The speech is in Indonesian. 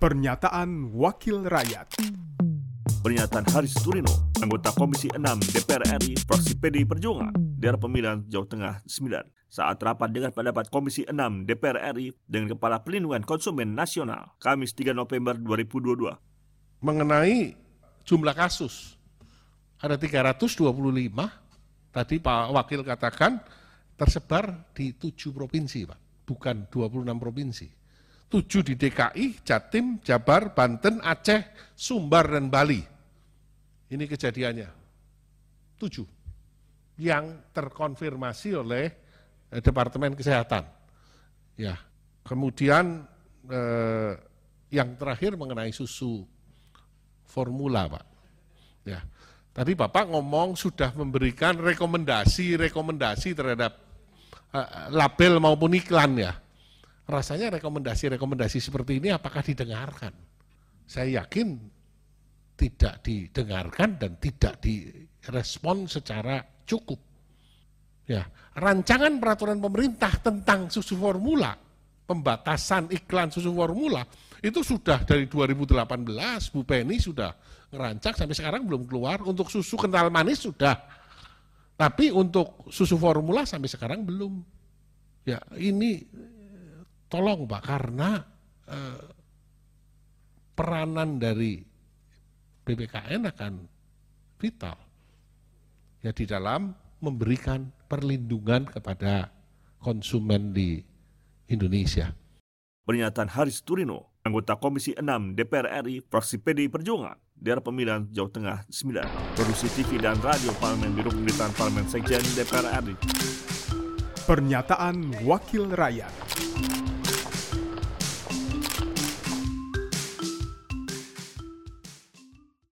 Pernyataan Wakil Rakyat Pernyataan Haris Turino, anggota Komisi 6 DPR RI, fraksi PDI Perjuangan, daerah pemilihan Jawa Tengah 9, saat rapat dengan pendapat Komisi 6 DPR RI dengan Kepala Pelindungan Konsumen Nasional, Kamis 3 November 2022. mengenai jumlah kasus. Ada 325, tadi Pak Wakil katakan tersebar di tujuh provinsi, Pak. Bukan 26 provinsi. Tujuh di DKI, Jatim, Jabar, Banten, Aceh, Sumbar, dan Bali. Ini kejadiannya. Tujuh. Yang terkonfirmasi oleh eh, Departemen Kesehatan. Ya. Kemudian eh, yang terakhir mengenai susu formula, Pak. Ya. Tadi Bapak ngomong sudah memberikan rekomendasi-rekomendasi terhadap uh, label maupun iklan ya. Rasanya rekomendasi-rekomendasi seperti ini apakah didengarkan? Saya yakin tidak didengarkan dan tidak direspon secara cukup. Ya, rancangan peraturan pemerintah tentang susu formula, pembatasan iklan susu formula itu sudah dari 2018 Bu Penny sudah ngerancang sampai sekarang belum keluar untuk susu kental manis sudah tapi untuk susu formula sampai sekarang belum ya ini tolong Pak karena eh, peranan dari BPKN akan vital ya di dalam memberikan perlindungan kepada konsumen di Indonesia. Pernyataan Haris Turino, anggota Komisi 6 DPR RI, fraksi PDI Perjuangan, daerah pemilihan Jawa Tengah 9, produksi TV dan radio Parlemen Biro Pemerintahan Parlemen Sekjen DPR RI. Pernyataan Wakil Rakyat